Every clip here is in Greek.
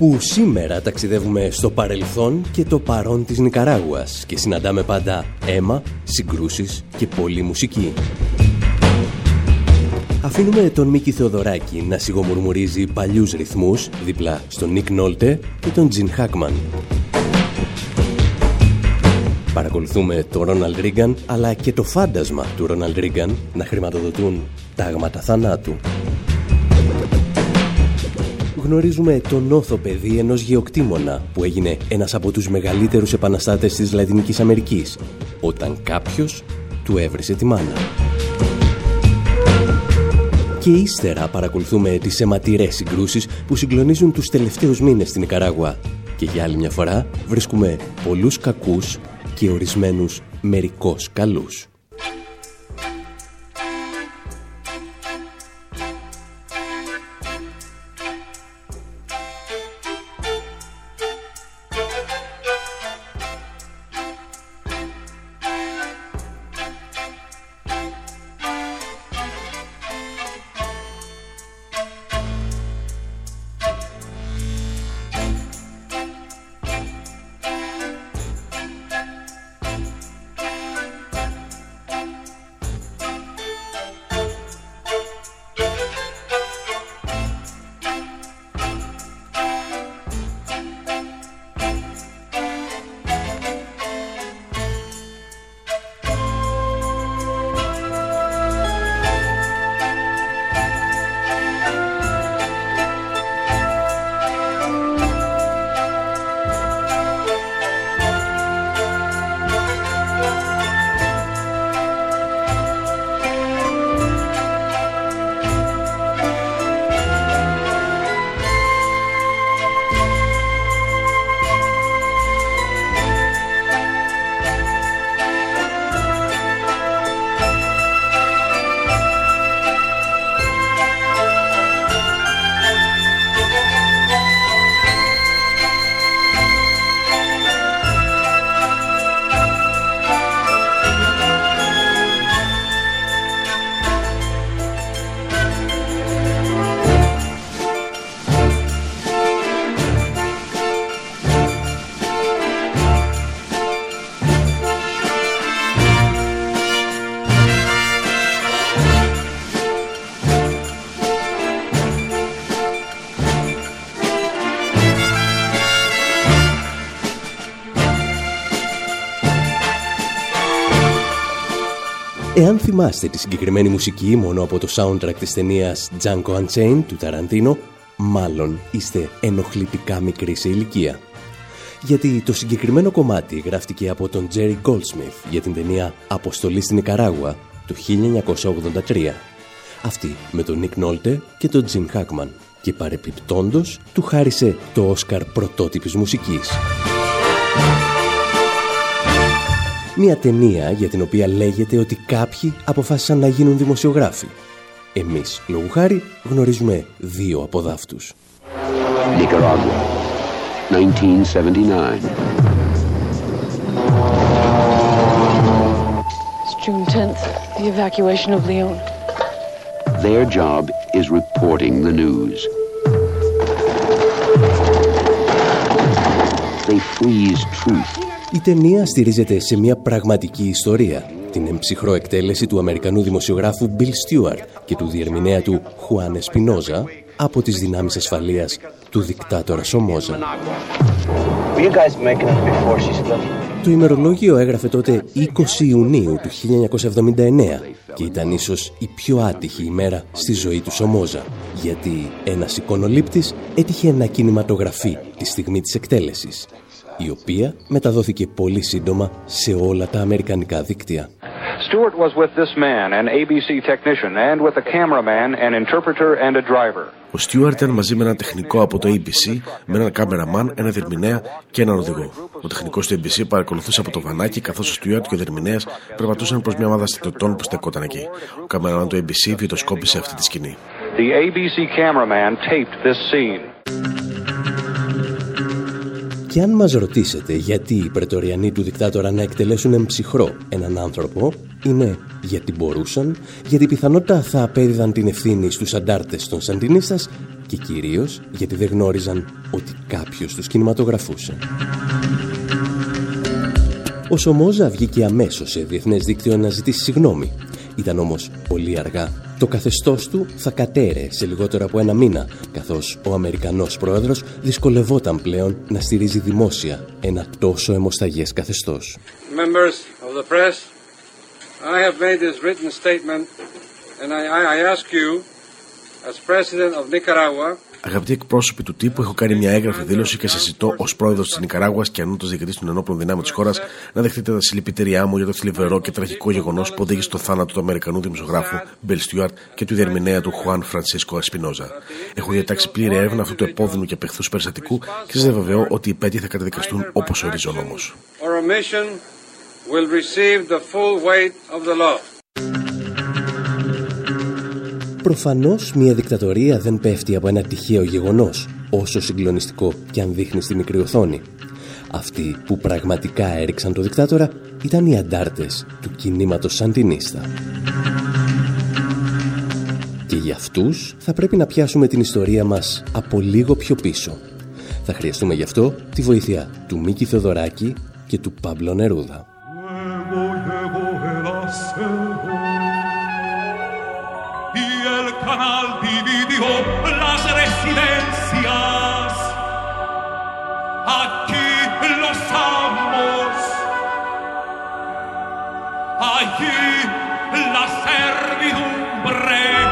Όπου σήμερα ταξιδεύουμε στο παρελθόν και το παρόν της Νικαράγουας και συναντάμε πάντα αίμα, συγκρούσεις και πολλή μουσική. Αφήνουμε τον Μίκη Θεοδωράκη να σιγομουρμουρίζει παλιούς ρυθμούς δίπλα στον Νίκ Νόλτε και τον Τζιν Χάκμαν. Παρακολουθούμε τον Ρόναλντ Ρίγκαν αλλά και το φάντασμα του Ρόναλντ Ρίγκαν να χρηματοδοτούν τάγματα θανάτου. Γνωρίζουμε τον όθο παιδί ενός γεωκτήμονα που έγινε ένας από τους μεγαλύτερους επαναστάτες της Λατινικής Αμερικής όταν κάποιος του έβρισε τη μάνα. Και ύστερα παρακολουθούμε τις αιματηρές συγκρούσεις που συγκλονίζουν τους τελευταίους μήνες στην Ικαράγουα και για άλλη μια φορά βρίσκουμε πολλούς κακούς και ορισμένους μερικώς καλούς. Εάν θυμάστε τη συγκεκριμένη μουσική μόνο από το soundtrack της ταινίας Django Unchained του Ταραντίνο, μάλλον είστε ενοχλητικά μικροί σε ηλικία. Γιατί το συγκεκριμένο κομμάτι γράφτηκε από τον Jerry Goldsmith για την ταινία «Αποστολή στην Ικαράγουα» του 1983. Αυτή με τον Nick Nolte και τον Jim Hackman και παρεπιπτόντος του χάρισε το Όσκαρ πρωτότυπης μουσικής. Μια ταινία για την οποία λέγεται ότι κάποιοι αποφάσισαν να γίνουν δημοσιογράφοι. Εμείς, λόγου χάρη, γνωρίζουμε δύο από δάφτους. Nicaragua, 1979. It's June 10th, the evacuation of Leon. Their job is reporting the news. They freeze truth η ταινία στηρίζεται σε μια πραγματική ιστορία, την εμψυχρό εκτέλεση του Αμερικανού δημοσιογράφου Bill Stewart και του διερμηνέα του Χουάν Σπινόζα από τις δυνάμεις ασφαλείας του δικτάτορα Σομόζα. Το ημερολόγιο έγραφε τότε 20 Ιουνίου του 1979 και ήταν ίσως η πιο άτυχη ημέρα στη ζωή του Σομόζα, γιατί ένας εικονολήπτης έτυχε να κινηματογραφεί τη στιγμή της εκτέλεσης η οποία μεταδόθηκε πολύ σύντομα σε όλα τα αμερικανικά δίκτυα. Stewart was with this man, an ABC technician, and with a cameraman, an interpreter and a driver. Ο Στιούαρτ ήταν μαζί με ένα τεχνικό από το ABC, με έναν κάμεραμαν, ένα δερμηνέα και έναν οδηγό. Ο τεχνικός του ABC παρακολουθούσε από το βανάκι, καθώς ο Στιούαρτ και ο δερμηνέας περπατούσαν προς μια ομάδα στρατιωτών που στεκόταν εκεί. Ο κάμεραμαν του ABC βιντεοσκόπησε αυτή τη σκηνή. The ABC cameraman taped this scene. Και αν μας ρωτήσετε γιατί οι πρετοριανοί του δικτάτορα να εκτελέσουν εμψυχρό έναν άνθρωπο, είναι γιατί μπορούσαν, γιατί πιθανότητα θα απέδιδαν την ευθύνη στους αντάρτες των Σαντινίστας και κυρίως γιατί δεν γνώριζαν ότι κάποιος τους κινηματογραφούσε. Ο Σομόζα βγήκε αμέσως σε διεθνές δίκτυο να ζητήσει συγγνώμη. Ήταν όμως πολύ αργά το καθεστώς του θα κατέρε σε λιγότερο από ένα μήνα, καθώς ο Αμερικανός πρόεδρος δυσκολευόταν πλέον να στηρίζει δημόσια ένα τόσο αιμοσταγές καθεστώς. Members of the press, I have made this written statement and I, I ask you, as President of Nicaragua, Αγαπητοί εκπρόσωποι του τύπου, έχω κάνει μια έγγραφη δήλωση και σας ζητώ ως πρόεδρος της Νικαράγουας και ανώτατος διοικητής των ενόπλων δυνάμεων της χώρας να δεχτείτε τα συλληπιτήριά μου για το θλιβερό και τραγικό γεγονός που οδήγησε στο θάνατο του Αμερικανού δημοσιογράφου Μπελ Στιούαρτ και του διερμηνέα του Χουάν Φρανσίσκο Ασπινόζα. Έχω διατάξει πλήρη έρευνα αυτού του επώδυνου και απεχθούς περιστατικού και σας διαβεβαιώ ότι οι πέτοι θα καταδικαστούν όπως ορίζει ο νόμος. Προφανώς μια δικτατορία δεν πέφτει από ένα τυχαίο γεγονός, όσο συγκλονιστικό και αν δείχνει στη μικρή οθόνη. Αυτοί που πραγματικά έριξαν το δικτάτορα ήταν οι αντάρτες του κινήματος Σαντινίστα. Και για αυτούς θα πρέπει να πιάσουμε την ιστορία μας από λίγο πιο πίσω. Θα χρειαστούμε γι' αυτό τη βοήθεια του Μίκη Θεοδωράκη και του Παύλο Νερούδα. Aquí los amos, allí la servidumbre.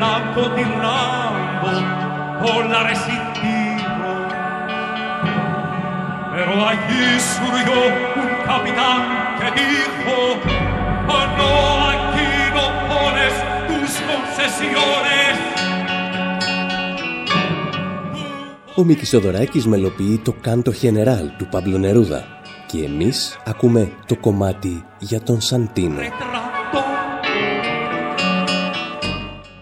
Blanco tirando por la resistimos. Pero allí surgió un capitán que dijo, oh no, aquí no pones tus concesiones. Ο Μίκης Οδωράκης μελοποιεί το «Κάντο Χενεράλ» του Παμπλο Νερούδα και εμείς ακούμε το κομμάτι για τον Σαντίνο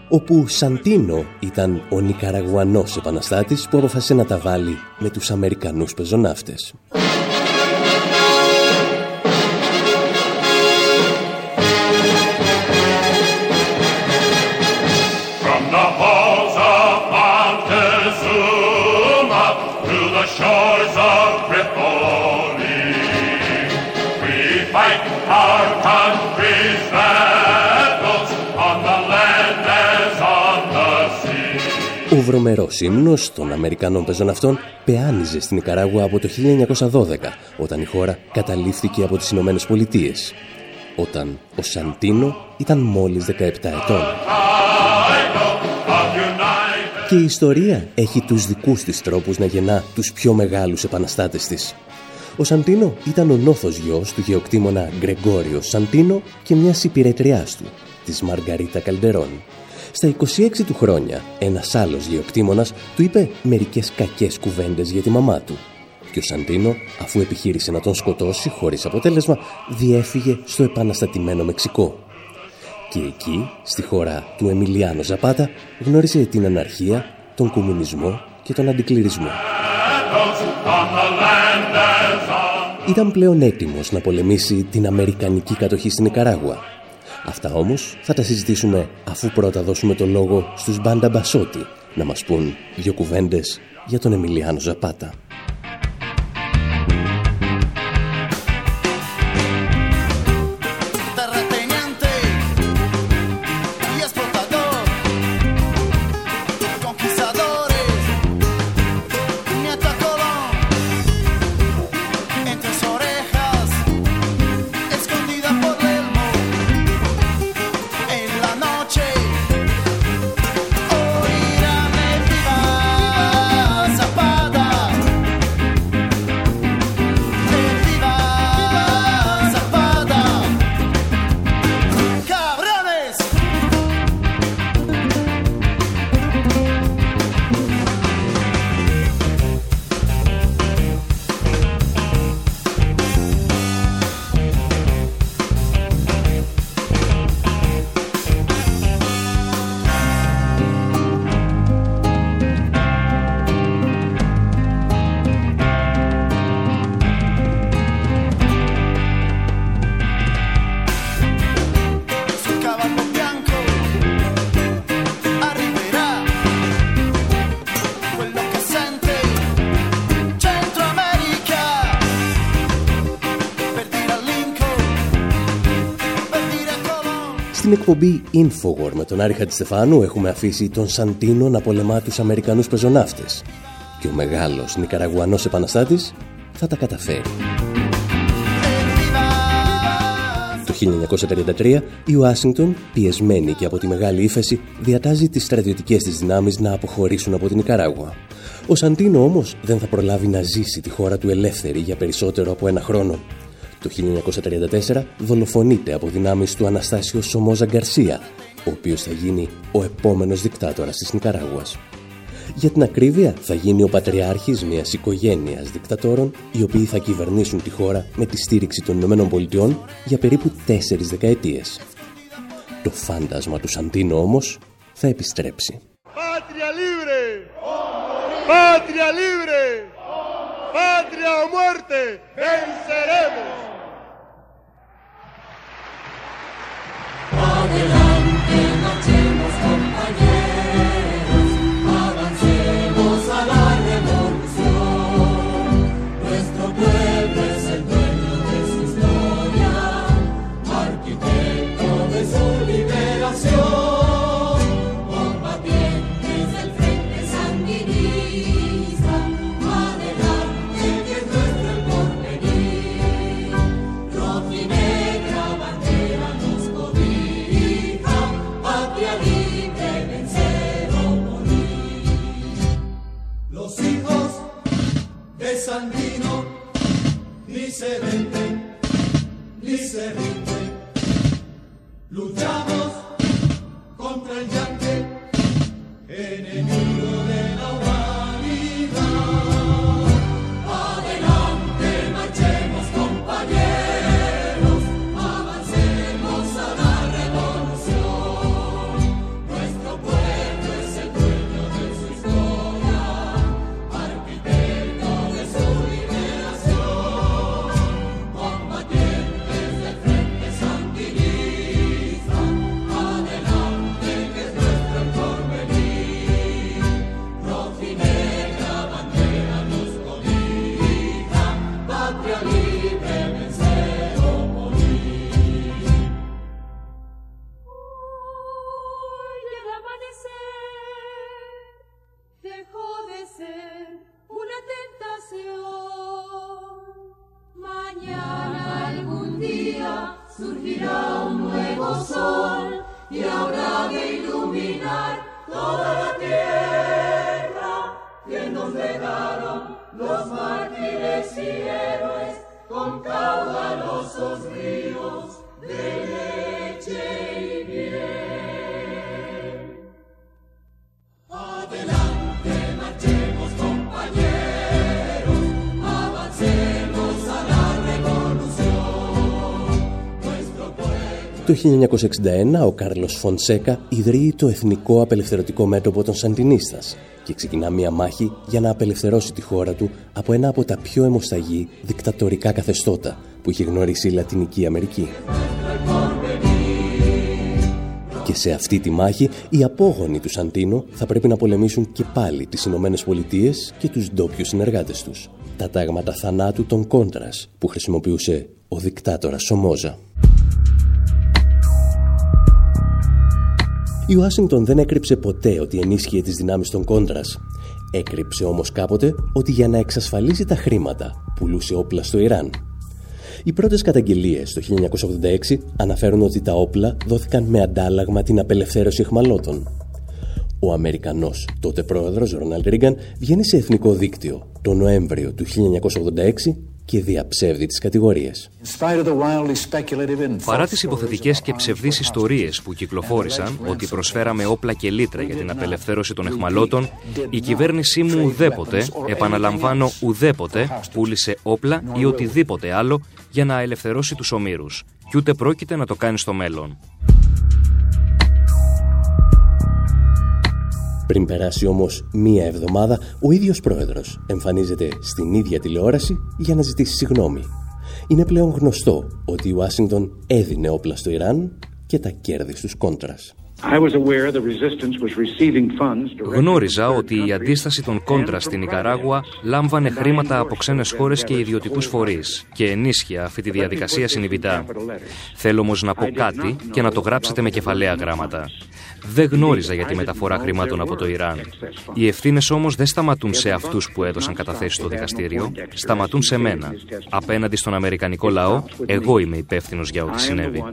όπου Σαντίνο ήταν ο Νικαραγουανός επαναστάτης που αποφάσισε να τα βάλει με τους Αμερικανούς πεζοναύτες. Βρωμερός ύμνος των Αμερικανών πεζών αυτών πεάνιζε στην Ικαράγουα από το 1912, όταν η χώρα καταλήφθηκε από τις Ηνωμένες Πολιτείες, όταν ο Σαντίνο ήταν μόλις 17 ετών. Και η ιστορία έχει τους δικούς της τρόπους να γεννά τους πιο μεγάλους επαναστάτες της. Ο Σαντίνο ήταν ο νόθος γιος του γεωκτήμονα Γκρεγόριο Σαντίνο και μιας υπηρετριάς του, της Μαργαρίτα Καλντερών. Στα 26 του χρόνια, ένας άλλος γεωκτήμονας του είπε μερικές κακές κουβέντες για τη μαμά του. Και ο Σαντίνο, αφού επιχείρησε να τον σκοτώσει χωρίς αποτέλεσμα, διέφυγε στο επαναστατημένο Μεξικό. Και εκεί, στη χώρα του Εμιλιάνο Ζαπάτα, γνώρισε την αναρχία, τον κομμουνισμό και τον αντικληρισμό. Ήταν πλέον έτοιμος να πολεμήσει την Αμερικανική κατοχή στην Ικαράγουα Αυτά όμως θα τα συζητήσουμε αφού πρώτα δώσουμε το λόγο στους Μπάντα Μπασότη να μας πούν δύο κουβέντες για τον Εμιλιάνο Ζαπάτα. Εκπομπή Infowar με τον Άρη Χατζηστεφάνου έχουμε αφήσει τον Σαντίνο να πολεμά τους Αμερικανούς πεζοναύτες και ο μεγάλος Νικαραγουανός επαναστάτης θα τα καταφέρει. Το 1933 η Ουάσιγκτον, πιεσμένη και από τη μεγάλη ύφεση, διατάζει τις στρατιωτικές της δυνάμεις να αποχωρήσουν από την Νικαράγουα. Ο Σαντίνο όμως δεν θα προλάβει να ζήσει τη χώρα του ελεύθερη για περισσότερο από ένα χρόνο. Το 1934 δολοφονείται από δυνάμεις του Αναστάσιο Σομόζα Γκαρσία, ο οποίος θα γίνει ο επόμενος δικτάτορας της Νικαράγουας. Για την ακρίβεια θα γίνει ο πατριάρχης μιας οικογένειας δικτατόρων οι οποίοι θα κυβερνήσουν τη χώρα με τη στήριξη των Ηνωμένων Πολιτειών για περίπου τέσσερις δεκαετίες. Το φάντασμα του Σαντίνο όμως θα επιστρέψει. Patria libre! Patria libre! Patria o muerte! Venceremos! ni se venden, ni se rinden. Luchamos 1961 ο Κάρλος Φονσέκα ιδρύει το Εθνικό Απελευθερωτικό Μέτωπο των Σαντινίστας και ξεκινά μία μάχη για να απελευθερώσει τη χώρα του από ένα από τα πιο αιμοσταγή δικτατορικά καθεστώτα που είχε γνωρίσει η Λατινική Αμερική. Και σε αυτή τη μάχη οι απόγονοι του Σαντίνο θα πρέπει να πολεμήσουν και πάλι τις Ηνωμένες Πολιτείες και τους ντόπιου συνεργάτες τους. Τα τάγματα θανάτου των Κόντρας που χρησιμοποιούσε ο δικτάτορας Σομόζα. Η Ουάσιγκτον δεν έκρυψε ποτέ ότι ενίσχυε τις δυνάμεις των Κόντρας. Έκρυψε όμως κάποτε ότι για να εξασφαλίσει τα χρήματα πουλούσε όπλα στο Ιράν. Οι πρώτες καταγγελίες το 1986 αναφέρουν ότι τα όπλα δόθηκαν με αντάλλαγμα την απελευθέρωση εχμαλώτων. Ο Αμερικανός τότε πρόεδρος Ρονάλντ Ρίγκαν βγαίνει σε εθνικό δίκτυο το Νοέμβριο του 1986 και διαψεύδει τις κατηγορίες. Παρά τις υποθετικές και ψευδείς ιστορίες που κυκλοφόρησαν ότι προσφέραμε όπλα και λίτρα για την απελευθέρωση των εχμαλώτων, η κυβέρνησή μου ουδέποτε, επαναλαμβάνω ουδέποτε, πούλησε όπλα ή οτιδήποτε άλλο για να ελευθερώσει τους ομήρους. Και ούτε πρόκειται να το κάνει στο μέλλον. Πριν περάσει όμως μία εβδομάδα, ο ίδιος πρόεδρος εμφανίζεται στην ίδια τηλεόραση για να ζητήσει συγγνώμη. Είναι πλέον γνωστό ότι η Ουάσιγκτον έδινε όπλα στο Ιράν και τα κέρδη στους Κόντρας. Γνώριζα ότι η αντίσταση των Κόντρας στη Νικαράγουα λάμβανε χρήματα από ξένες χώρες και ιδιωτικούς φορείς και ενίσχυσα αυτή τη διαδικασία συνειδητά. Θέλω όμως να πω κάτι και να το γράψετε με κεφαλαία γράμματα. Δεν γνώριζα για τη μεταφορά χρημάτων από το Ιράν. Οι ευθύνες όμως δεν σταματούν σε αυτούς που έδωσαν καταθέσεις στο δικαστήριο, σταματούν σε μένα. Απέναντι στον Αμερικανικό λαό, εγώ είμαι υπεύθυνος για ό,τι συνέβη.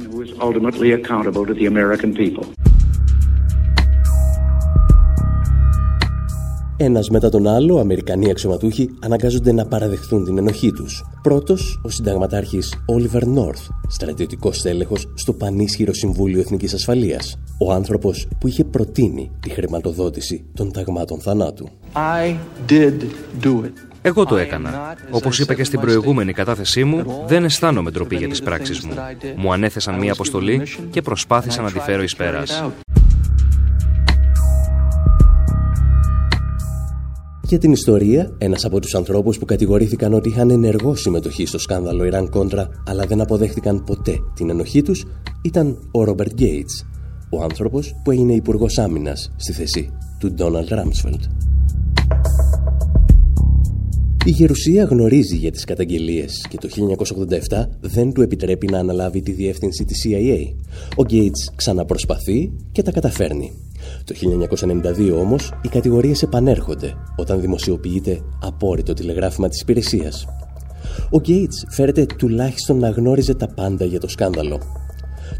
Ένας μετά τον άλλο, Αμερικανοί αξιωματούχοι αναγκάζονται να παραδεχθούν την ενοχή τους. Πρώτος, ο συνταγματάρχης Όλιβερ Νόρθ, στρατιωτικός τέλεχο στο πανίσχυρο Συμβούλιο Εθνικής Ασφαλείας. Ο άνθρωπος που είχε προτείνει τη χρηματοδότηση των ταγμάτων θανάτου. I did do it. Εγώ το έκανα. Όπως είπα και στην προηγούμενη κατάθεσή μου, δεν αισθάνομαι ντροπή για τις πράξεις μου. Μου ανέθεσαν μία αποστολή και προσπάθησα να τη φέρω εις πέρας. Για την ιστορία, ένας από τους ανθρώπους που κατηγορήθηκαν ότι είχαν ενεργό συμμετοχή στο σκάνδαλο Ιράν Κόντρα αλλά δεν αποδέχτηκαν ποτέ την ενοχή τους ήταν ο Ρόμπερτ Γκέιτς, ο άνθρωπος που έγινε υπουργός Άμυνας στη θέση του Ντόναλτ Ράμσφελτ. Η Γερουσία γνωρίζει για τις καταγγελίες και το 1987 δεν του επιτρέπει να αναλάβει τη διεύθυνση της CIA. Ο Γκέιτς ξαναπροσπαθεί και τα καταφέρνει. Το 1992 όμως οι κατηγορίες επανέρχονται όταν δημοσιοποιείται απόρριτο τηλεγράφημα της υπηρεσίας. Ο Γκέιτς φέρεται τουλάχιστον να γνώριζε τα πάντα για το σκάνδαλο.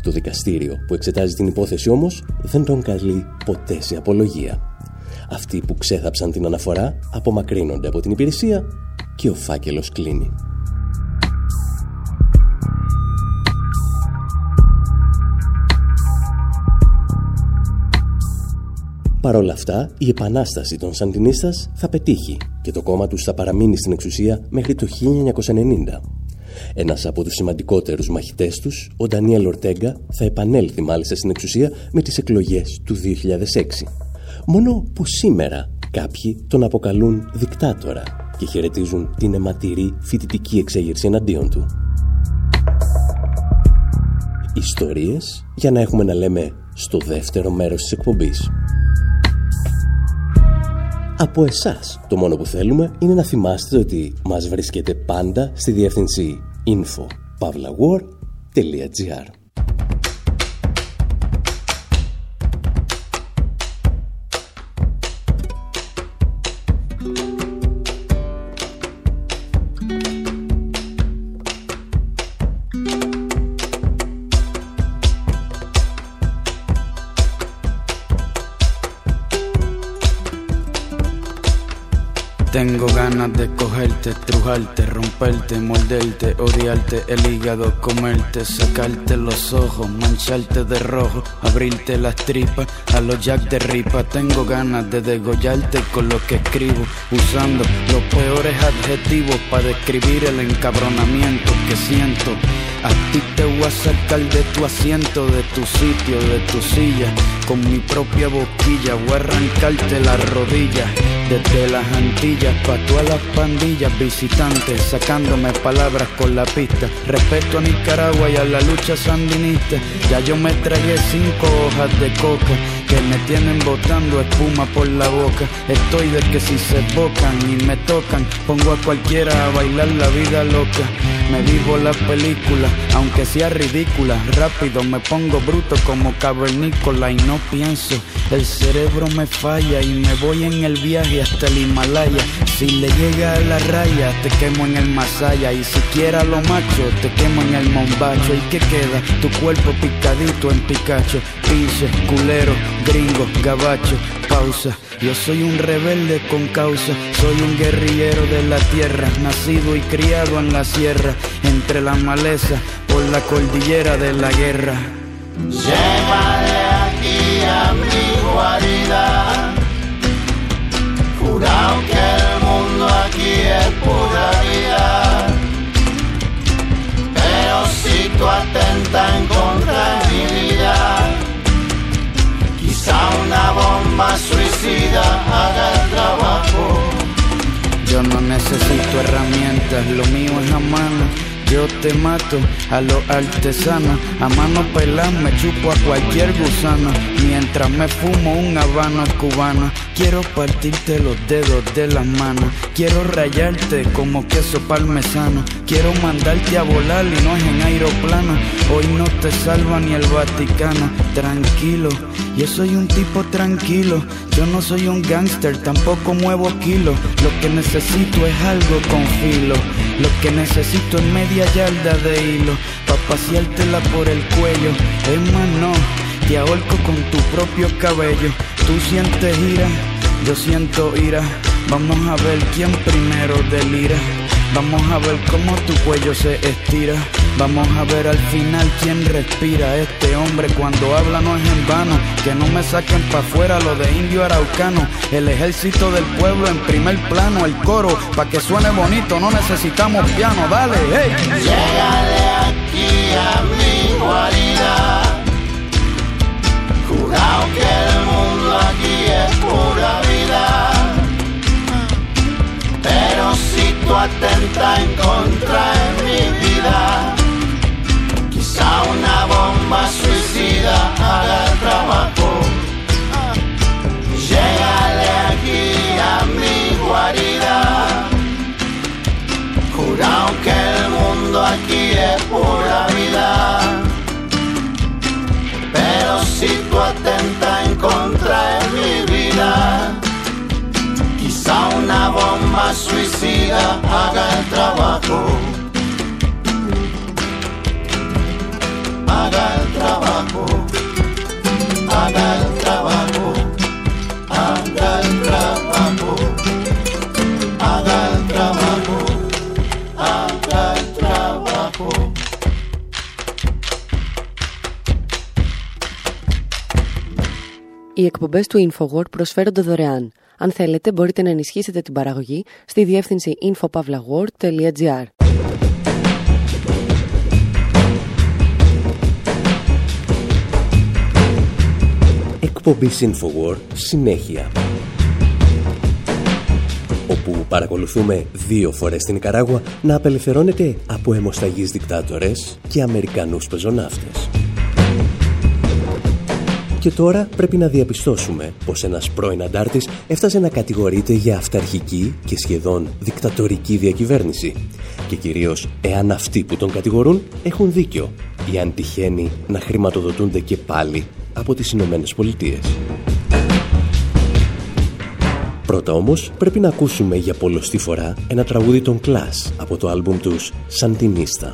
Το δικαστήριο που εξετάζει την υπόθεση όμως δεν τον καλεί ποτέ σε απολογία. Αυτοί που ξέθαψαν την αναφορά απομακρύνονται από την υπηρεσία και ο φάκελος κλείνει. Παρ' όλα αυτά, η επανάσταση των Σαντινίστας θα πετύχει και το κόμμα τους θα παραμείνει στην εξουσία μέχρι το 1990. Ένας από τους σημαντικότερους μαχητές τους, ο Ντανιέλ Ορτέγκα, θα επανέλθει μάλιστα στην εξουσία με τις εκλογές του 2006. Μόνο που σήμερα κάποιοι τον αποκαλούν δικτάτορα και χαιρετίζουν την αιματηρή φοιτητική εξέγερση εναντίον του. Ιστορίες για να έχουμε να λέμε στο δεύτερο μέρος της εκπομπής. Από εσάς. Το μόνο που θέλουμε είναι να θυμάστε ότι μας βρίσκεται πάντα στη διεύθυνση info.pavlawar.gr Tengo ganas de cogerte, estrujarte, romperte, morderte, odiarte el hígado, comerte, sacarte los ojos, mancharte de rojo, abrirte las tripas a los jack de ripa. Tengo ganas de degollarte con lo que escribo, usando los peores adjetivos para describir el encabronamiento que siento. A ti te voy a sacar de tu asiento, de tu sitio, de tu silla, con mi propia boquilla, voy a arrancarte las rodillas desde las Antillas pa' todas las pandillas visitantes, sacándome palabras con la pista. Respeto a Nicaragua y a la lucha sandinista. Ya yo me tragué cinco hojas de coca me tienen botando espuma por la boca. Estoy de que si se bocan y me tocan, pongo a cualquiera a bailar la vida loca. Me vivo la película, aunque sea ridícula. Rápido me pongo bruto como cavernícola y no pienso. El cerebro me falla y me voy en el viaje hasta el Himalaya. Si le llega a la raya, te quemo en el Masaya. Y si quiera lo macho, te quemo en el Mombacho. ¿Y qué queda? Tu cuerpo picadito en Picacho. Pinche, culero, gringo, gabacho. Pausa. Yo soy un rebelde con causa, soy un guerrillero de la tierra, nacido y criado en la sierra, entre la maleza, por la cordillera de la guerra. Llévale aquí a mi guarida, jurado que el mundo aquí es pura vida. Pero si tú atentas en contra quizá una bomba suicida haga el trabajo. Yo no necesito herramientas, lo mío es a mano. Yo te mato a los artesanos, a mano pelada me chupo a cualquier gusano. Mientras me fumo un habano cubano. Quiero partirte los dedos de las manos. Quiero rayarte como queso parmesano. Quiero mandarte a volar y no es en aeroplano. Hoy no te salva ni el Vaticano. Tranquilo, yo soy un tipo tranquilo. Yo no soy un gángster, tampoco muevo kilos. Lo que necesito es algo con filo. Lo que necesito es media yarda de hilo. Pa' paseártela por el cuello. Es no, te ahorco con tu propio cabello. Tú sientes ira, yo siento ira. Vamos a ver quién primero delira. Vamos a ver cómo tu cuello se estira. Vamos a ver al final quién respira. Este hombre cuando habla no es en vano. Que no me saquen pa' afuera lo de indio araucano. El ejército del pueblo en primer plano. El coro, pa' que suene bonito, no necesitamos piano. Dale, hey. Llegale aquí a mi guarida. Que el mundo aquí es pura vida. Pero si tú atentas en contra de mi vida, quizá una bomba suicida haga el trabajo. suicida haga el trabajo. Haga el trabajo. Haga el trabajo. Haga el trabajo. Haga el trabajo. Haga el trabajo. Οι εκπομπές του InfoWord προσφέρονται δωρεάν. Αν θέλετε, μπορείτε να ενισχύσετε την παραγωγή στη διεύθυνση infopavlagor.gr. Εκπομπή Infowar συνέχεια. Όπου παρακολουθούμε δύο φορές την Ικαράγουα να απελευθερώνεται από αιμοσταγείς δικτάτορες και Αμερικανούς πεζοναύτες. Και τώρα πρέπει να διαπιστώσουμε πως ένας πρώην αντάρτης έφτασε να κατηγορείται για αυταρχική και σχεδόν δικτατορική διακυβέρνηση. Και κυρίως εάν αυτοί που τον κατηγορούν έχουν δίκιο ή αν τυχαίνει να χρηματοδοτούνται και πάλι από τις Ηνωμένες Πολιτείες. Πρώτα όμως πρέπει να ακούσουμε για πολλωστή φορά ένα τραγούδι των Clash από το άλμπουμ τους Σαντινίστα.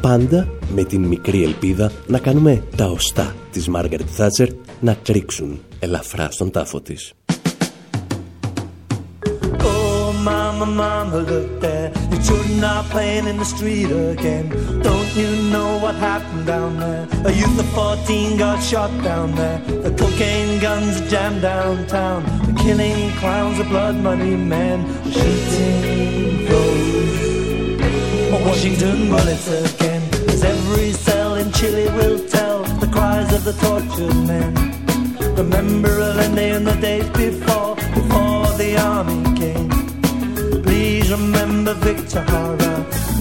Πάντα με την μικρή ελπίδα να κάνουμε τα οστά της Μάργαρετ Θάτσερ να τρίξουν ελαφρά στον τάφο της. Oh, mama, mama, look there. Your children are playing in the street again. Don't you know what happened down there? A youth of 14 got shot down there. The cocaine guns jammed downtown. The killing clowns, the blood money men. Shooting those. Washington bullets again. As every cell in Chile will tell the cries of the tortured men. Remember Allende in the days before, before the army came. Please remember Victor Hara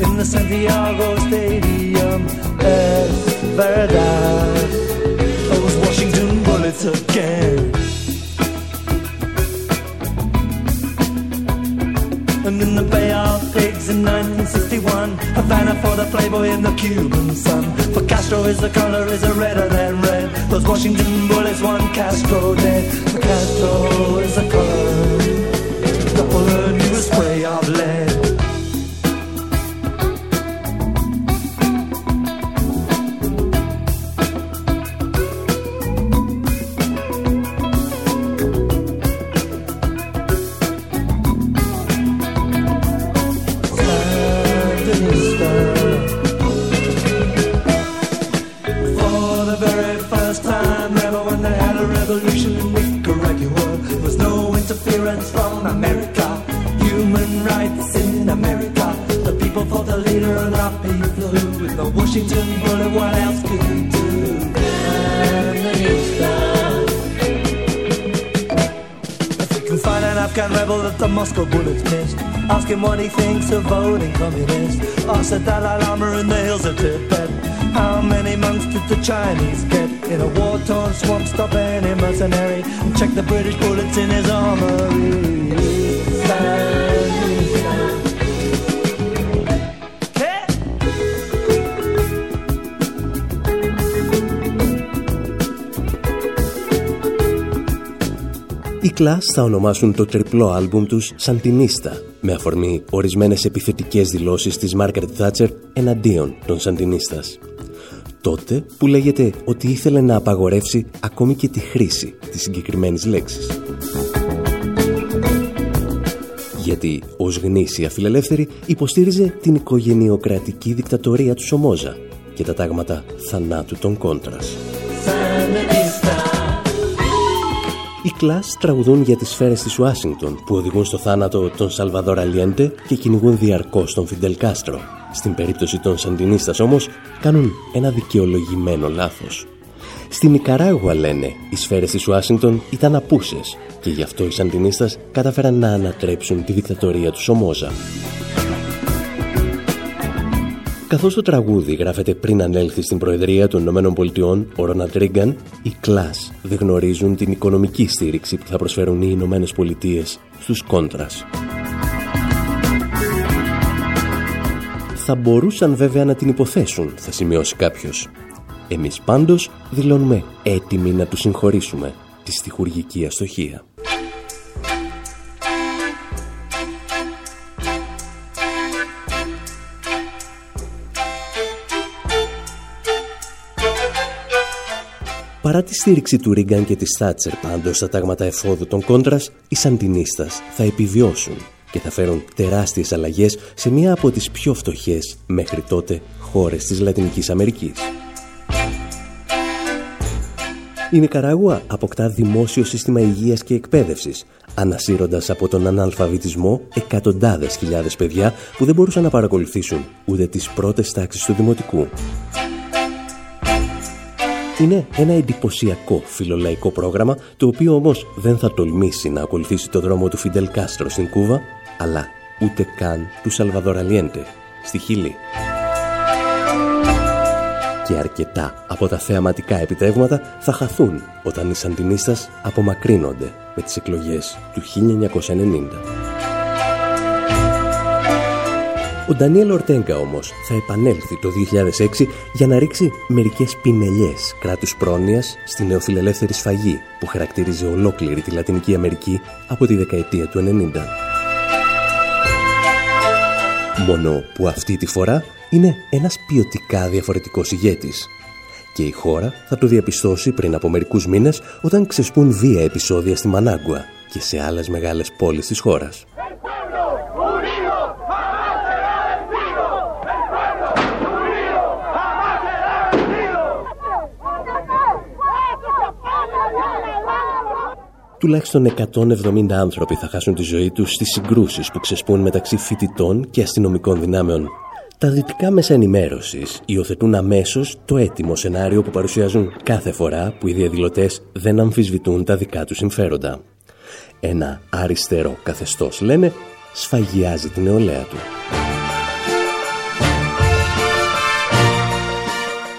in the Santiago Stadium. Es verdad, those Washington bullets again. In the Bay of Pigs in 1961, Havana for the Playboy and the Cuban sun. For Castro is the color is a redder than red. Those Washington bullets, one Castro dead. For Castro is the color, double a new spray of lead. Voting communist. Ask the Dalai Lama in the hills of Tibet. How many monks did the Chinese get in a war-torn swamp? Stop any mercenary and check the British bullets in his armory. Οι Clash θα ονομάσουν το τριπλό άλμπουμ τους Σαντινίστα, με αφορμή ορισμένες επιθετικές δηλώσεις της Μάρκαρετ Θάτσερ εναντίον των Σαντινίστας. Τότε που λέγεται ότι ήθελε να απαγορεύσει ακόμη και τη χρήση της συγκεκριμένης λέξης. Γιατί ως γνήσια φιλελεύθερη υποστήριζε την οικογενειοκρατική δικτατορία του Σομόζα και τα τάγματα θανάτου των Κόντρας. Clash τραγουδούν για τις σφαίρες της Ουάσιγκτον που οδηγούν στο θάνατο τον Σαλβαδόρ Αλιέντε και κυνηγούν διαρκώς τον Φιντέλ Κάστρο. Στην περίπτωση των Σαντινίστας όμως κάνουν ένα δικαιολογημένο λάθος. Στην Ικαράγουα λένε οι σφαίρες της Ουάσιγκτον ήταν απούσες και γι' αυτό οι Σαντινίστας κατάφεραν να ανατρέψουν τη δικτατορία του Σομόζα. Καθώς το τραγούδι γράφεται πριν ανέλθει στην Προεδρία των Ηνωμένων Πολιτειών, ο Ρόναλντ Ρίγκαν, οι Κλάς δεν γνωρίζουν την οικονομική στήριξη που θα προσφέρουν οι Ηνωμένες Πολιτείες στους κόντρας. Θα μπορούσαν βέβαια να την υποθέσουν, θα σημειώσει κάποιος. Εμείς πάντως δηλώνουμε έτοιμοι να τους συγχωρήσουμε τη στοιχουργική αστοχία. Παρά τη στήριξη του Ρίγκαν και της Θάτσερ πάντως στα τάγματα εφόδου των Κόντρας, οι Σαντινίστας θα επιβιώσουν και θα φέρουν τεράστιες αλλαγές σε μία από τις πιο φτωχές μέχρι τότε χώρες της Λατινικής Αμερικής. Η Νικαράγουα αποκτά δημόσιο σύστημα υγείας και εκπαίδευσης, ανασύροντας από τον αναλφαβητισμό εκατοντάδες χιλιάδες παιδιά που δεν μπορούσαν να παρακολουθήσουν ούτε τις πρώτες τάξεις του δημοτικού. Είναι ένα εντυπωσιακό φιλολαϊκό πρόγραμμα, το οποίο όμως δεν θα τολμήσει να ακολουθήσει το δρόμο του Φιντελ Κάστρο στην Κούβα, αλλά ούτε καν του Σαλβαδόρ Αλιέντε στη Χίλη. Και αρκετά από τα θεαματικά επιτεύγματα θα χαθούν όταν οι Σαντινίστας απομακρύνονται με τις εκλογές του 1990. Ο Ντανιέλ Ορτέγκα όμως θα επανέλθει το 2006 για να ρίξει μερικές πινελιές κράτους πρόνοιας στη νεοφιλελεύθερη σφαγή που χαρακτηρίζει ολόκληρη τη Λατινική Αμερική από τη δεκαετία του 90. Μόνο που αυτή τη φορά είναι ένας ποιοτικά διαφορετικός ηγέτης. Και η χώρα θα το διαπιστώσει πριν από μερικούς μήνες όταν ξεσπούν βία επεισόδια στη Μανάγκουα και σε άλλες μεγάλες πόλεις της χώρας. Τουλάχιστον 170 άνθρωποι θα χάσουν τη ζωή τους στις συγκρούσεις που ξεσπούν μεταξύ φοιτητών και αστυνομικών δυνάμεων. Τα δυτικά μέσα ενημέρωσης υιοθετούν αμέσως το έτοιμο σενάριο που παρουσιάζουν κάθε φορά που οι διαδηλωτές δεν αμφισβητούν τα δικά τους συμφέροντα. Ένα αριστερό καθεστώς, λένε, σφαγιάζει την νεολαία του.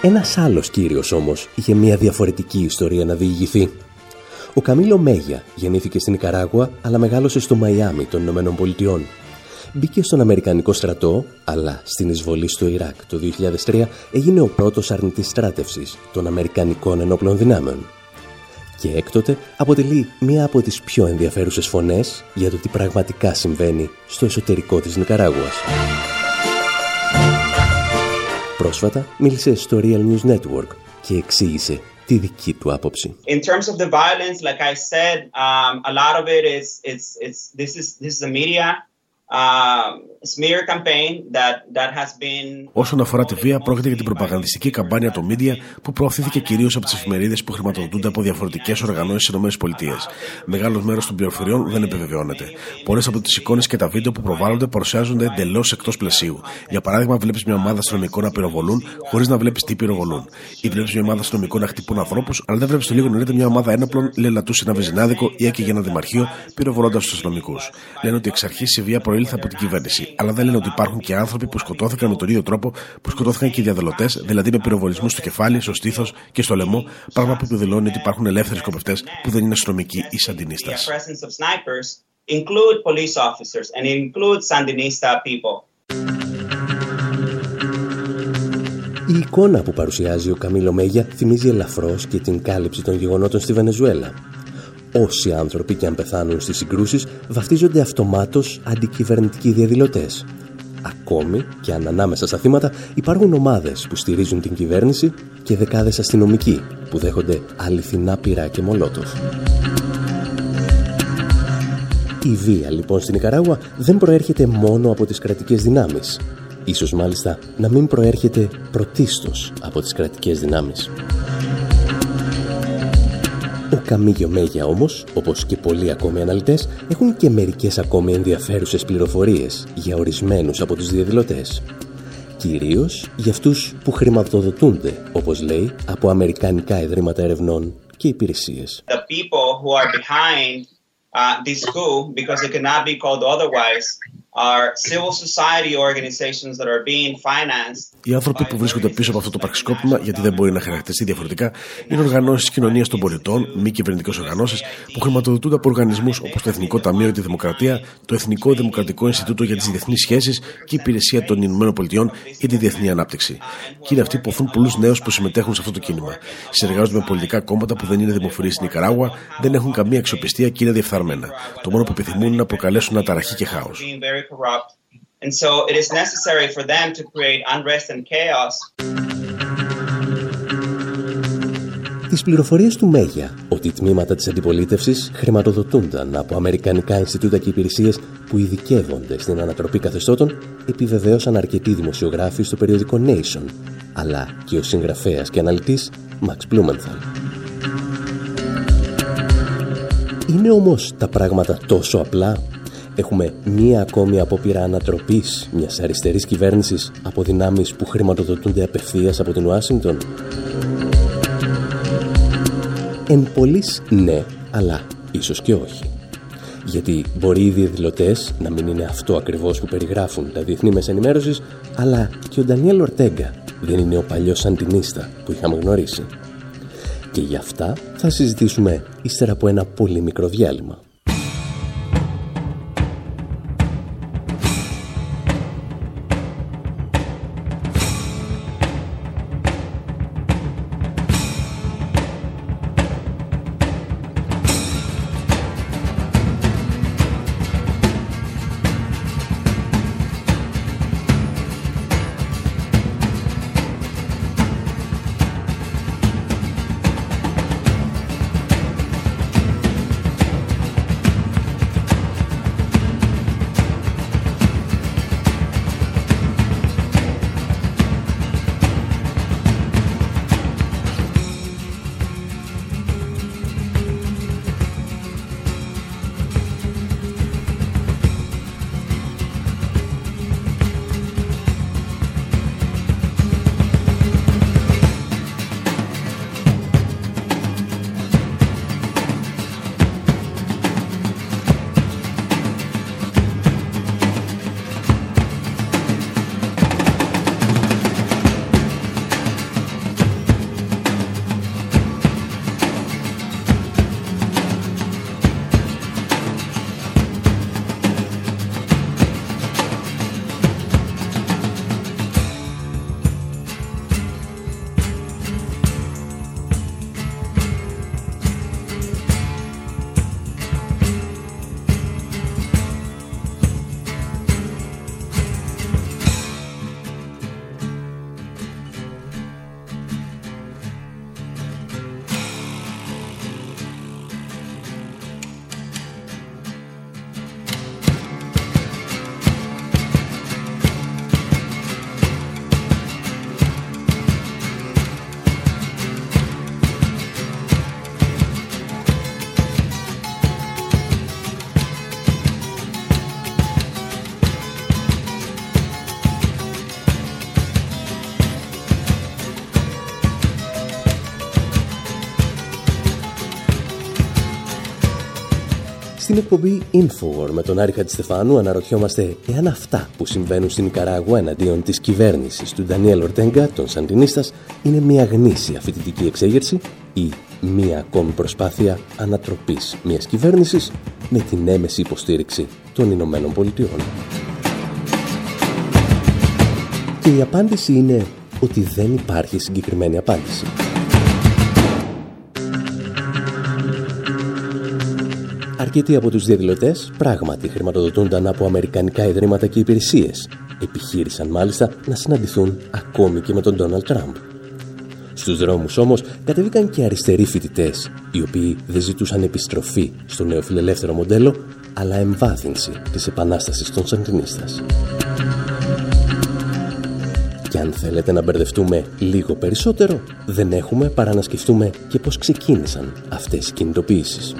Ένας άλλος κύριος όμως είχε μια διαφορετική ιστορία να διηγηθεί. Ο Καμίλο Μέγια γεννήθηκε στην Ικαράγουα αλλά μεγάλωσε στο Μαϊάμι των Ηνωμένων Πολιτειών. Μπήκε στον Αμερικανικό στρατό, αλλά στην εισβολή στο Ιράκ το 2003 έγινε ο πρώτος αρνητής στράτευσης των Αμερικανικών ενόπλων δυνάμεων. Και έκτοτε αποτελεί μία από τις πιο ενδιαφέρουσες φωνές για το τι πραγματικά συμβαίνει στο εσωτερικό της Νικαράγουας. Πρόσφατα μίλησε στο Real News Network και εξήγησε τη δική του άποψη. In terms of the violence, like I said, um, a lot of it is it's it's this is this is the media Όσον αφορά τη βία, πρόκειται για την προπαγανδιστική καμπάνια των media που προωθήθηκε κυρίως από τις εφημερίδες που χρηματοδοτούνται από διαφορετικές οργανώσεις στι ΗΠΑ. Μεγάλος μέρος των πληροφοριών δεν επιβεβαιώνεται. Πολλές από τις εικόνες και τα βίντεο που προβάλλονται παρουσιάζονται εντελώς εκτός πλαισίου. Για παράδειγμα, βλέπεις μια ομάδα αστυνομικών να πυροβολούν χωρίς να βλέπεις τι πυροβολούν. Ή βλέπεις μια ομάδα αστυνομικών να χτυπούν ανθρώπους, αλλά δεν βλέπεις το λίγο νωρίτερα μια ομάδα ένοπλων λελατούσε ένα βεζινάδικο ή έκαιγε ένα δημαρχείο πυροβολώντας τους αστυνομικούς. Λένε ότι εξ αρχής η βία προήλθε από την κυβέρνηση, αλλά δεν λένε ότι υπάρχουν και άνθρωποι που σκοτώθηκαν με τον ίδιο τρόπο που σκοτώθηκαν και οι διαδηλωτές, δηλαδή με πυροβολισμούς στο κεφάλι, στο στήθος και στο λαιμό, πράγμα που δηλώνει ότι υπάρχουν ελεύθεροι σκοπευτές που δεν είναι αστυνομικοί ή σαντινίστε. Η εικόνα που παρουσιάζει ο Καμίλο Μέγια θυμίζει ελαφρώς και την κάλυψη των γεγονότων στη Βενεζουέλα. Όσοι άνθρωποι και αν πεθάνουν στις συγκρούσεις βαφτίζονται αυτομάτως αντικυβερνητικοί διαδηλωτές. Ακόμη και αν ανάμεσα στα θύματα υπάρχουν ομάδες που στηρίζουν την κυβέρνηση και δεκάδες αστυνομικοί που δέχονται αληθινά πυρά και μολότοφ. Η βία λοιπόν στην Ικαράγουα δεν προέρχεται μόνο από τις κρατικές δυνάμεις. Ίσως μάλιστα να μην προέρχεται πρωτίστως από τις κρατικές δυνάμεις. Ο Καμίγιο Μέγια όμως, όπως και πολλοί ακόμη αναλυτές, έχουν και μερικές ακόμη ενδιαφέρουσες πληροφορίες για ορισμένους από τους διαδηλωτές. Κυρίως για αυτούς που χρηματοδοτούνται, όπως λέει, από αμερικανικά ιδρύματα ερευνών και υπηρεσίες. The people who are behind uh, this coup, because it cannot be called otherwise, οι άνθρωποι που βρίσκονται πίσω από αυτό το πραξικόπημα, γιατί δεν μπορεί να χαρακτηριστεί διαφορετικά, είναι οργανώσεις κοινωνίας των πολιτών, μη κυβερνητικές οργανώσεις, που χρηματοδοτούνται από οργανισμούς όπως το Εθνικό Ταμείο για τη Δημοκρατία, το Εθνικό Δημοκρατικό Ινστιτούτο για τις Διεθνείς Σχέσεις και η Υπηρεσία των Ηνωμένων Πολιτειών για τη Διεθνή Ανάπτυξη. Και είναι αυτοί που οθούν πολλούς νέους που συμμετέχουν σε αυτό το κίνημα. Συνεργάζονται με πολιτικά κόμματα που δεν είναι δημοφιλείς στην Ικαράγουα, δεν έχουν καμία αξιοπιστία και είναι διεφθαρμένα. Το μόνο που επιθυμούν είναι να προκαλέσουν αναταραχή και χάος very corrupt. And so it is necessary for them to create unrest and chaos. Τις πληροφορίες του Μέγια ότι οι τμήματα της αντιπολίτευσης χρηματοδοτούνταν από αμερικανικά Ινστιτούτα και υπηρεσίες που ειδικεύονται στην ανατροπή καθεστώτων επιβεβαίωσαν αρκετοί δημοσιογράφοι στο περιοδικό Nation αλλά και ο συγγραφέας και αναλυτής Max Blumenthal. Είναι όμως τα πράγματα τόσο απλά Έχουμε μία ακόμη απόπειρα ανατροπής μιας αριστερής κυβέρνησης από δυνάμεις που χρηματοδοτούνται απευθείας από την Ουάσιγκτον. Εν πολλής ναι, αλλά ίσως και όχι. Γιατί μπορεί οι διαδηλωτές να μην είναι αυτό ακριβώς που περιγράφουν τα διεθνή μέσα ενημέρωσης, αλλά και ο Ντανιέλ Ορτέγκα δεν είναι ο παλιός σαντινίστα που είχαμε γνωρίσει. Και γι' αυτά θα συζητήσουμε ύστερα από ένα πολύ μικρό διάλειμμα. Στην εκπομπή Infowar με τον Άρη Χατζηστεφάνου αναρωτιόμαστε εάν αυτά που συμβαίνουν στην Ικαράγουα εναντίον της κυβέρνησης του Ντανιέλ Ορτέγκα, των Σαντινίστας, είναι μια γνήσια φοιτητική εξέγερση ή μια ακόμη προσπάθεια ανατροπής μιας κυβέρνησης με την έμεση υποστήριξη των Ηνωμένων Πολιτειών. Και η απάντηση είναι ότι δεν υπάρχει συγκεκριμένη απάντηση. Αρκετοί από τους διαδηλωτές πράγματι χρηματοδοτούνταν από αμερικανικά ιδρύματα και υπηρεσίες. Επιχείρησαν μάλιστα να συναντηθούν ακόμη και με τον Ντόναλτ Τραμπ. Στους δρόμους όμως κατεβήκαν και αριστεροί φοιτητές, οι οποίοι δεν ζητούσαν επιστροφή στο νέο φιλελεύθερο μοντέλο, αλλά εμβάθυνση της επανάστασης των Σαντινίστας. Και αν θέλετε να μπερδευτούμε λίγο περισσότερο, δεν έχουμε παρά να σκεφτούμε και πώς ξεκίνησαν αυτές οι κινητοποιήσεις.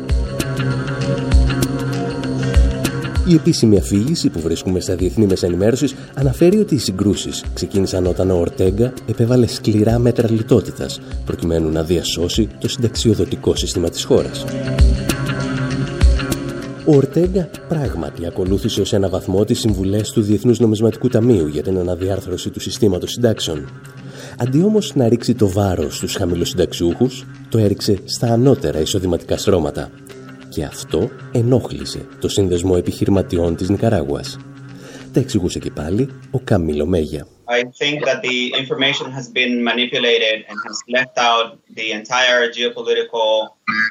Η επίσημη αφήγηση που βρίσκουμε στα διεθνή μέσα ενημέρωσης αναφέρει ότι οι συγκρούσεις ξεκίνησαν όταν ο Ορτέγκα επέβαλε σκληρά μέτρα λιτότητας προκειμένου να διασώσει το συνταξιοδοτικό σύστημα της χώρας. Ο Ορτέγκα πράγματι ακολούθησε ως ένα βαθμό τις συμβουλές του Διεθνούς Νομισματικού Ταμείου για την αναδιάρθρωση του συστήματος συντάξεων. Αντί όμως να ρίξει το βάρος στους χαμηλοσυνταξιούχους, το έριξε στα ανώτερα εισοδηματικά στρώματα, και αυτό ενόχλησε το σύνδεσμο επιχειρηματιών της Νικαράγουας. Τα εξηγούσε και πάλι ο Καμίλο Μέγια. I think that the information has been manipulated and has left out the entire geopolitical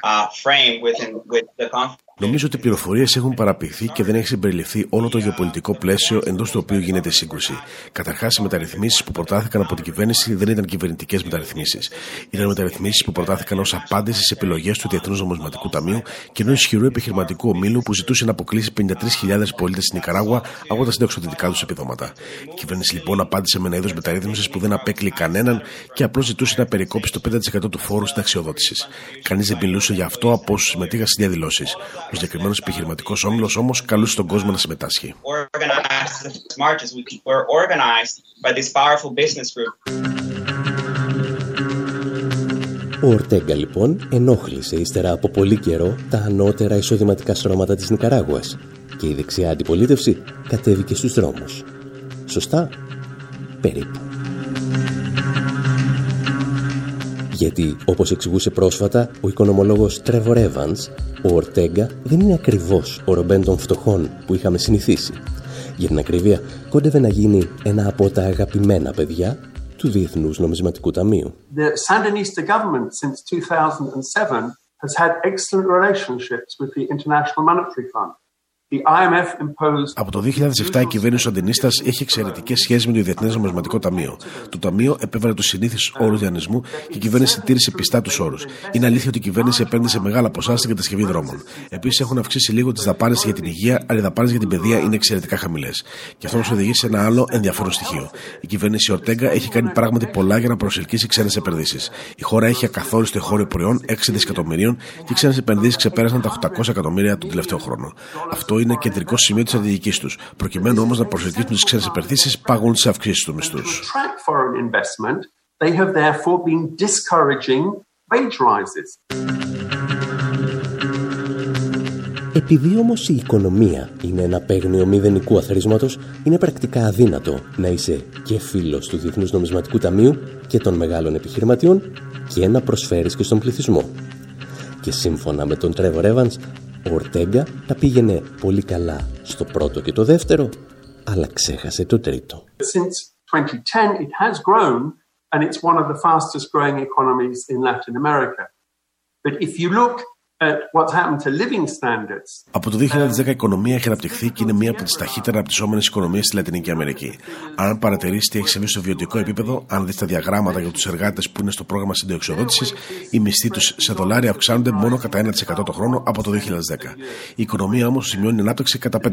uh, frame within with the conflict. Νομίζω ότι οι πληροφορίες έχουν παραπηχθεί και δεν έχει συμπεριληφθεί όλο το γεωπολιτικό πλαίσιο εντός του οποίου γίνεται η σύγκρουση. Καταρχάς, οι μεταρρυθμίσεις που προτάθηκαν από την κυβέρνηση δεν ήταν κυβερνητικές μεταρρυθμίσεις. Ήταν μεταρρυθμίσεις που προτάθηκαν ως απάντηση σε επιλογές του Διεθνούς Νομισματικού Ταμείου και ενός ισχυρού επιχειρηματικού ομίλου που ζητούσε να αποκλείσει 53.000 πολίτες στην Ικαράγουα από τα συνταξιδοτικά τους επιδόματα. Η κυβέρνηση λοιπόν απάντησε με ένα είδος μεταρρύθμισης που δεν απέκλει κανέναν και απλώς ζητούσε να περικόψει το 5% του φόρου συνταξιοδότησης. Κανείς δεν μιλούσε γι' αυτό από όσου συμμετείχαν στις διαδηλώσεις. Ο συγκεκριμένος επιχειρηματικός όμιλος όμως καλούσε τον κόσμο να συμμετάσχει. Ο Ορτέγκα λοιπόν ενόχλησε ύστερα από πολύ καιρό τα ανώτερα εισοδηματικά στρώματα της Νικαράγουας και η δεξιά αντιπολίτευση κατέβηκε στους δρόμους. Σωστά; Περίπου. Γιατί, όπως εξηγούσε πρόσφατα ο οικονομολόγος Trevor Evans, ο Ορτέγκα δεν είναι ακριβώς ο Ρομπέν των φτωχών που είχαμε συνηθίσει. Για την ακρίβεια, κόντευε να γίνει ένα από τα αγαπημένα παιδιά του Διεθνούς Νομισματικού Ταμείου. The Sandinista government since 2007 has had excellent relationships with the International Monetary Fund. Από το 2007 η κυβέρνηση του Αντινίστα έχει εξαιρετικές σχέσεις με το Διεθνές Νομισματικό Ταμείο. Το Ταμείο επέβαλε τους συνήθεις όρους διανισμού και η κυβέρνηση τήρησε πιστά τους όρους. Είναι αλήθεια ότι η κυβέρνηση επένδυσε μεγάλα ποσά στην κατασκευή δρόμων. Επίσης έχουν αυξήσει λίγο τις δαπάνες για την υγεία, αλλά οι δαπάνες για την παιδεία είναι εξαιρετικά χαμηλές. Και αυτό μας οδηγεί σε ένα άλλο ενδιαφέρον στοιχείο. Η κυβέρνηση Ορτέγκα έχει κάνει πράγματι πολλά για να προσελκύσει ξένες επενδύσεις. Η χώρα έχει ακαθόριστο εγχώριο προϊόν 6 δισεκατομμυρίων και οι ξένες επενδύσεις ξεπέρασαν τα 800 εκατομμύρια τον τελευταίο χρόνο. Αυτό είναι κεντρικό σημείο της στρατηγική τους. Προκειμένου όμως να προσελκύσουν τις ξένες επενδύσεις, πάγουν τις αυξήσεις του μισθούς. Επειδή όμως η οικονομία είναι ένα παίγνιο μηδενικού αθροίσματος, είναι πρακτικά αδύνατο να είσαι και φίλος του Διεθνούς Νομισματικού Ταμείου και των μεγάλων επιχειρηματιών και να προσφέρεις και στον πληθυσμό. Και σύμφωνα με τον Τρέβορ Evans, ο Ορτέγκα τα πήγαινε πολύ καλά στο πρώτο και το δεύτερο, αλλά ξέχασε το τρίτο. Since 2010 it has grown and it's one of the fastest growing economies in Latin America. But if you look από το 2010 η οικονομία έχει αναπτυχθεί και είναι μία από τις ταχύτερα αναπτυσσόμενες οικονομίες στη Λατινική Αμερική. Αν παρατηρήσει τι έχει συμβεί στο βιωτικό επίπεδο, αν δεις τα διαγράμματα για τους εργάτες που είναι στο πρόγραμμα συντεξιοδότηση, οι μισθοί τους σε δολάρια αυξάνονται μόνο κατά 1% το χρόνο από το 2010. Η οικονομία όμως σημειώνει ανάπτυξη κατά 5%.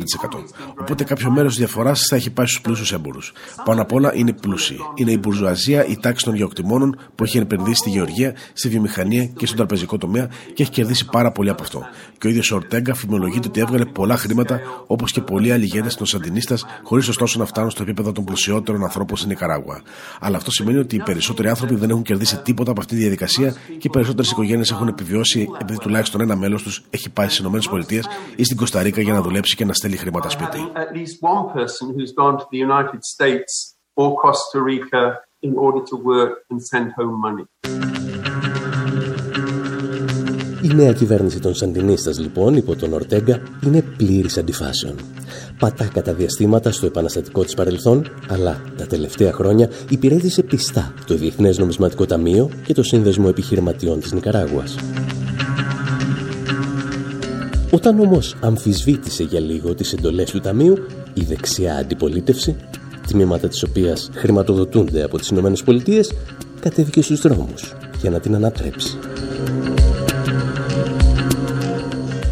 Οπότε κάποιο μέρος της διαφοράς θα έχει πάει στους πλούσιους έμπορου. Πάνω απ' όλα είναι πλούσιοι. Είναι η μπουρζουαζία, η τάξη των γεωκτημόνων που έχει επενδύσει στη γεωργία, στη βιομηχανία και στον τραπεζικό τομέα και έχει κερδίσει πάρα πολύ από αυτό. Και ο ίδιος ο Ορτέγκα φημολογείται ότι έβγαλε πολλά χρήματα όπως και πολλοί άλλοι ηγέτες των Σαντινίστας, χωρίς ωστόσο να φτάνουν στο επίπεδο των πλουσιότερων ανθρώπων στην Νικαράγουα. Αλλά αυτό σημαίνει ότι οι περισσότεροι άνθρωποι δεν έχουν κερδίσει τίποτα από αυτή τη διαδικασία και οι περισσότερες οικογένειες έχουν επιβιώσει επειδή τουλάχιστον ένα μέλος τους έχει πάει στις ΗΠΑ ή στην Κωνσταντίνα για να δουλέψει και να στέλνει χρήματα σπίτι. in order to work and send home money. Η νέα κυβέρνηση των Σαντινίστας λοιπόν υπό τον Ορτέγκα είναι πλήρης αντιφάσεων. Πατά κατά διαστήματα στο επαναστατικό της παρελθόν, αλλά τα τελευταία χρόνια υπηρέτησε πιστά το Διεθνές Νομισματικό Ταμείο και το Σύνδεσμο Επιχειρηματιών της Νικαράγουας. Όταν όμως αμφισβήτησε για λίγο τις εντολές του Ταμείου, η δεξιά αντιπολίτευση τμήματα της οποίας χρηματοδοτούνται από τις Ηνωμένες Πολιτείες, κατέβηκε στους δρόμους για να την ανατρέψει.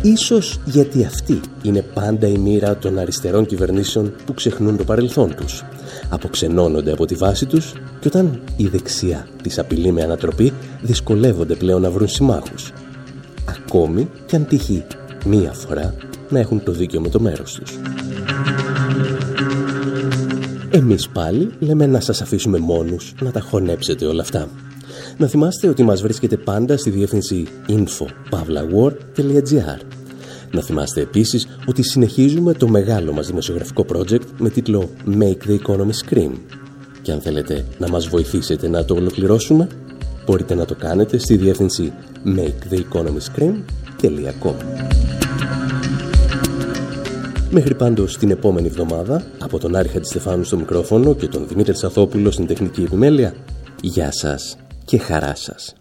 Ίσως γιατί αυτή είναι πάντα η μοίρα των αριστερών κυβερνήσεων που ξεχνούν το παρελθόν τους. Αποξενώνονται από τη βάση τους και όταν η δεξιά της απειλεί με ανατροπή δυσκολεύονται πλέον να βρουν συμμάχους. Ακόμη και αν τυχεί μία φορά να έχουν το δίκιο με το μέρος τους. Εμείς πάλι λέμε να σας αφήσουμε μόνους να τα χωνέψετε όλα αυτά. Να θυμάστε ότι μας βρίσκεται πάντα στη διεύθυνση info.pavlawar.gr Να θυμάστε επίσης ότι συνεχίζουμε το μεγάλο μας δημοσιογραφικό project με τίτλο Make the Economy Scream. Και αν θέλετε να μας βοηθήσετε να το ολοκληρώσουμε, μπορείτε να το κάνετε στη διεύθυνση maketheeconomyscream.com Μέχρι πάντως την επόμενη εβδομάδα, από τον Άρη Χατζηστεφάνου στο μικρόφωνο και τον Δημήτρη Σαθόπουλο στην τεχνική επιμέλεια, γεια σας και χαρά σας.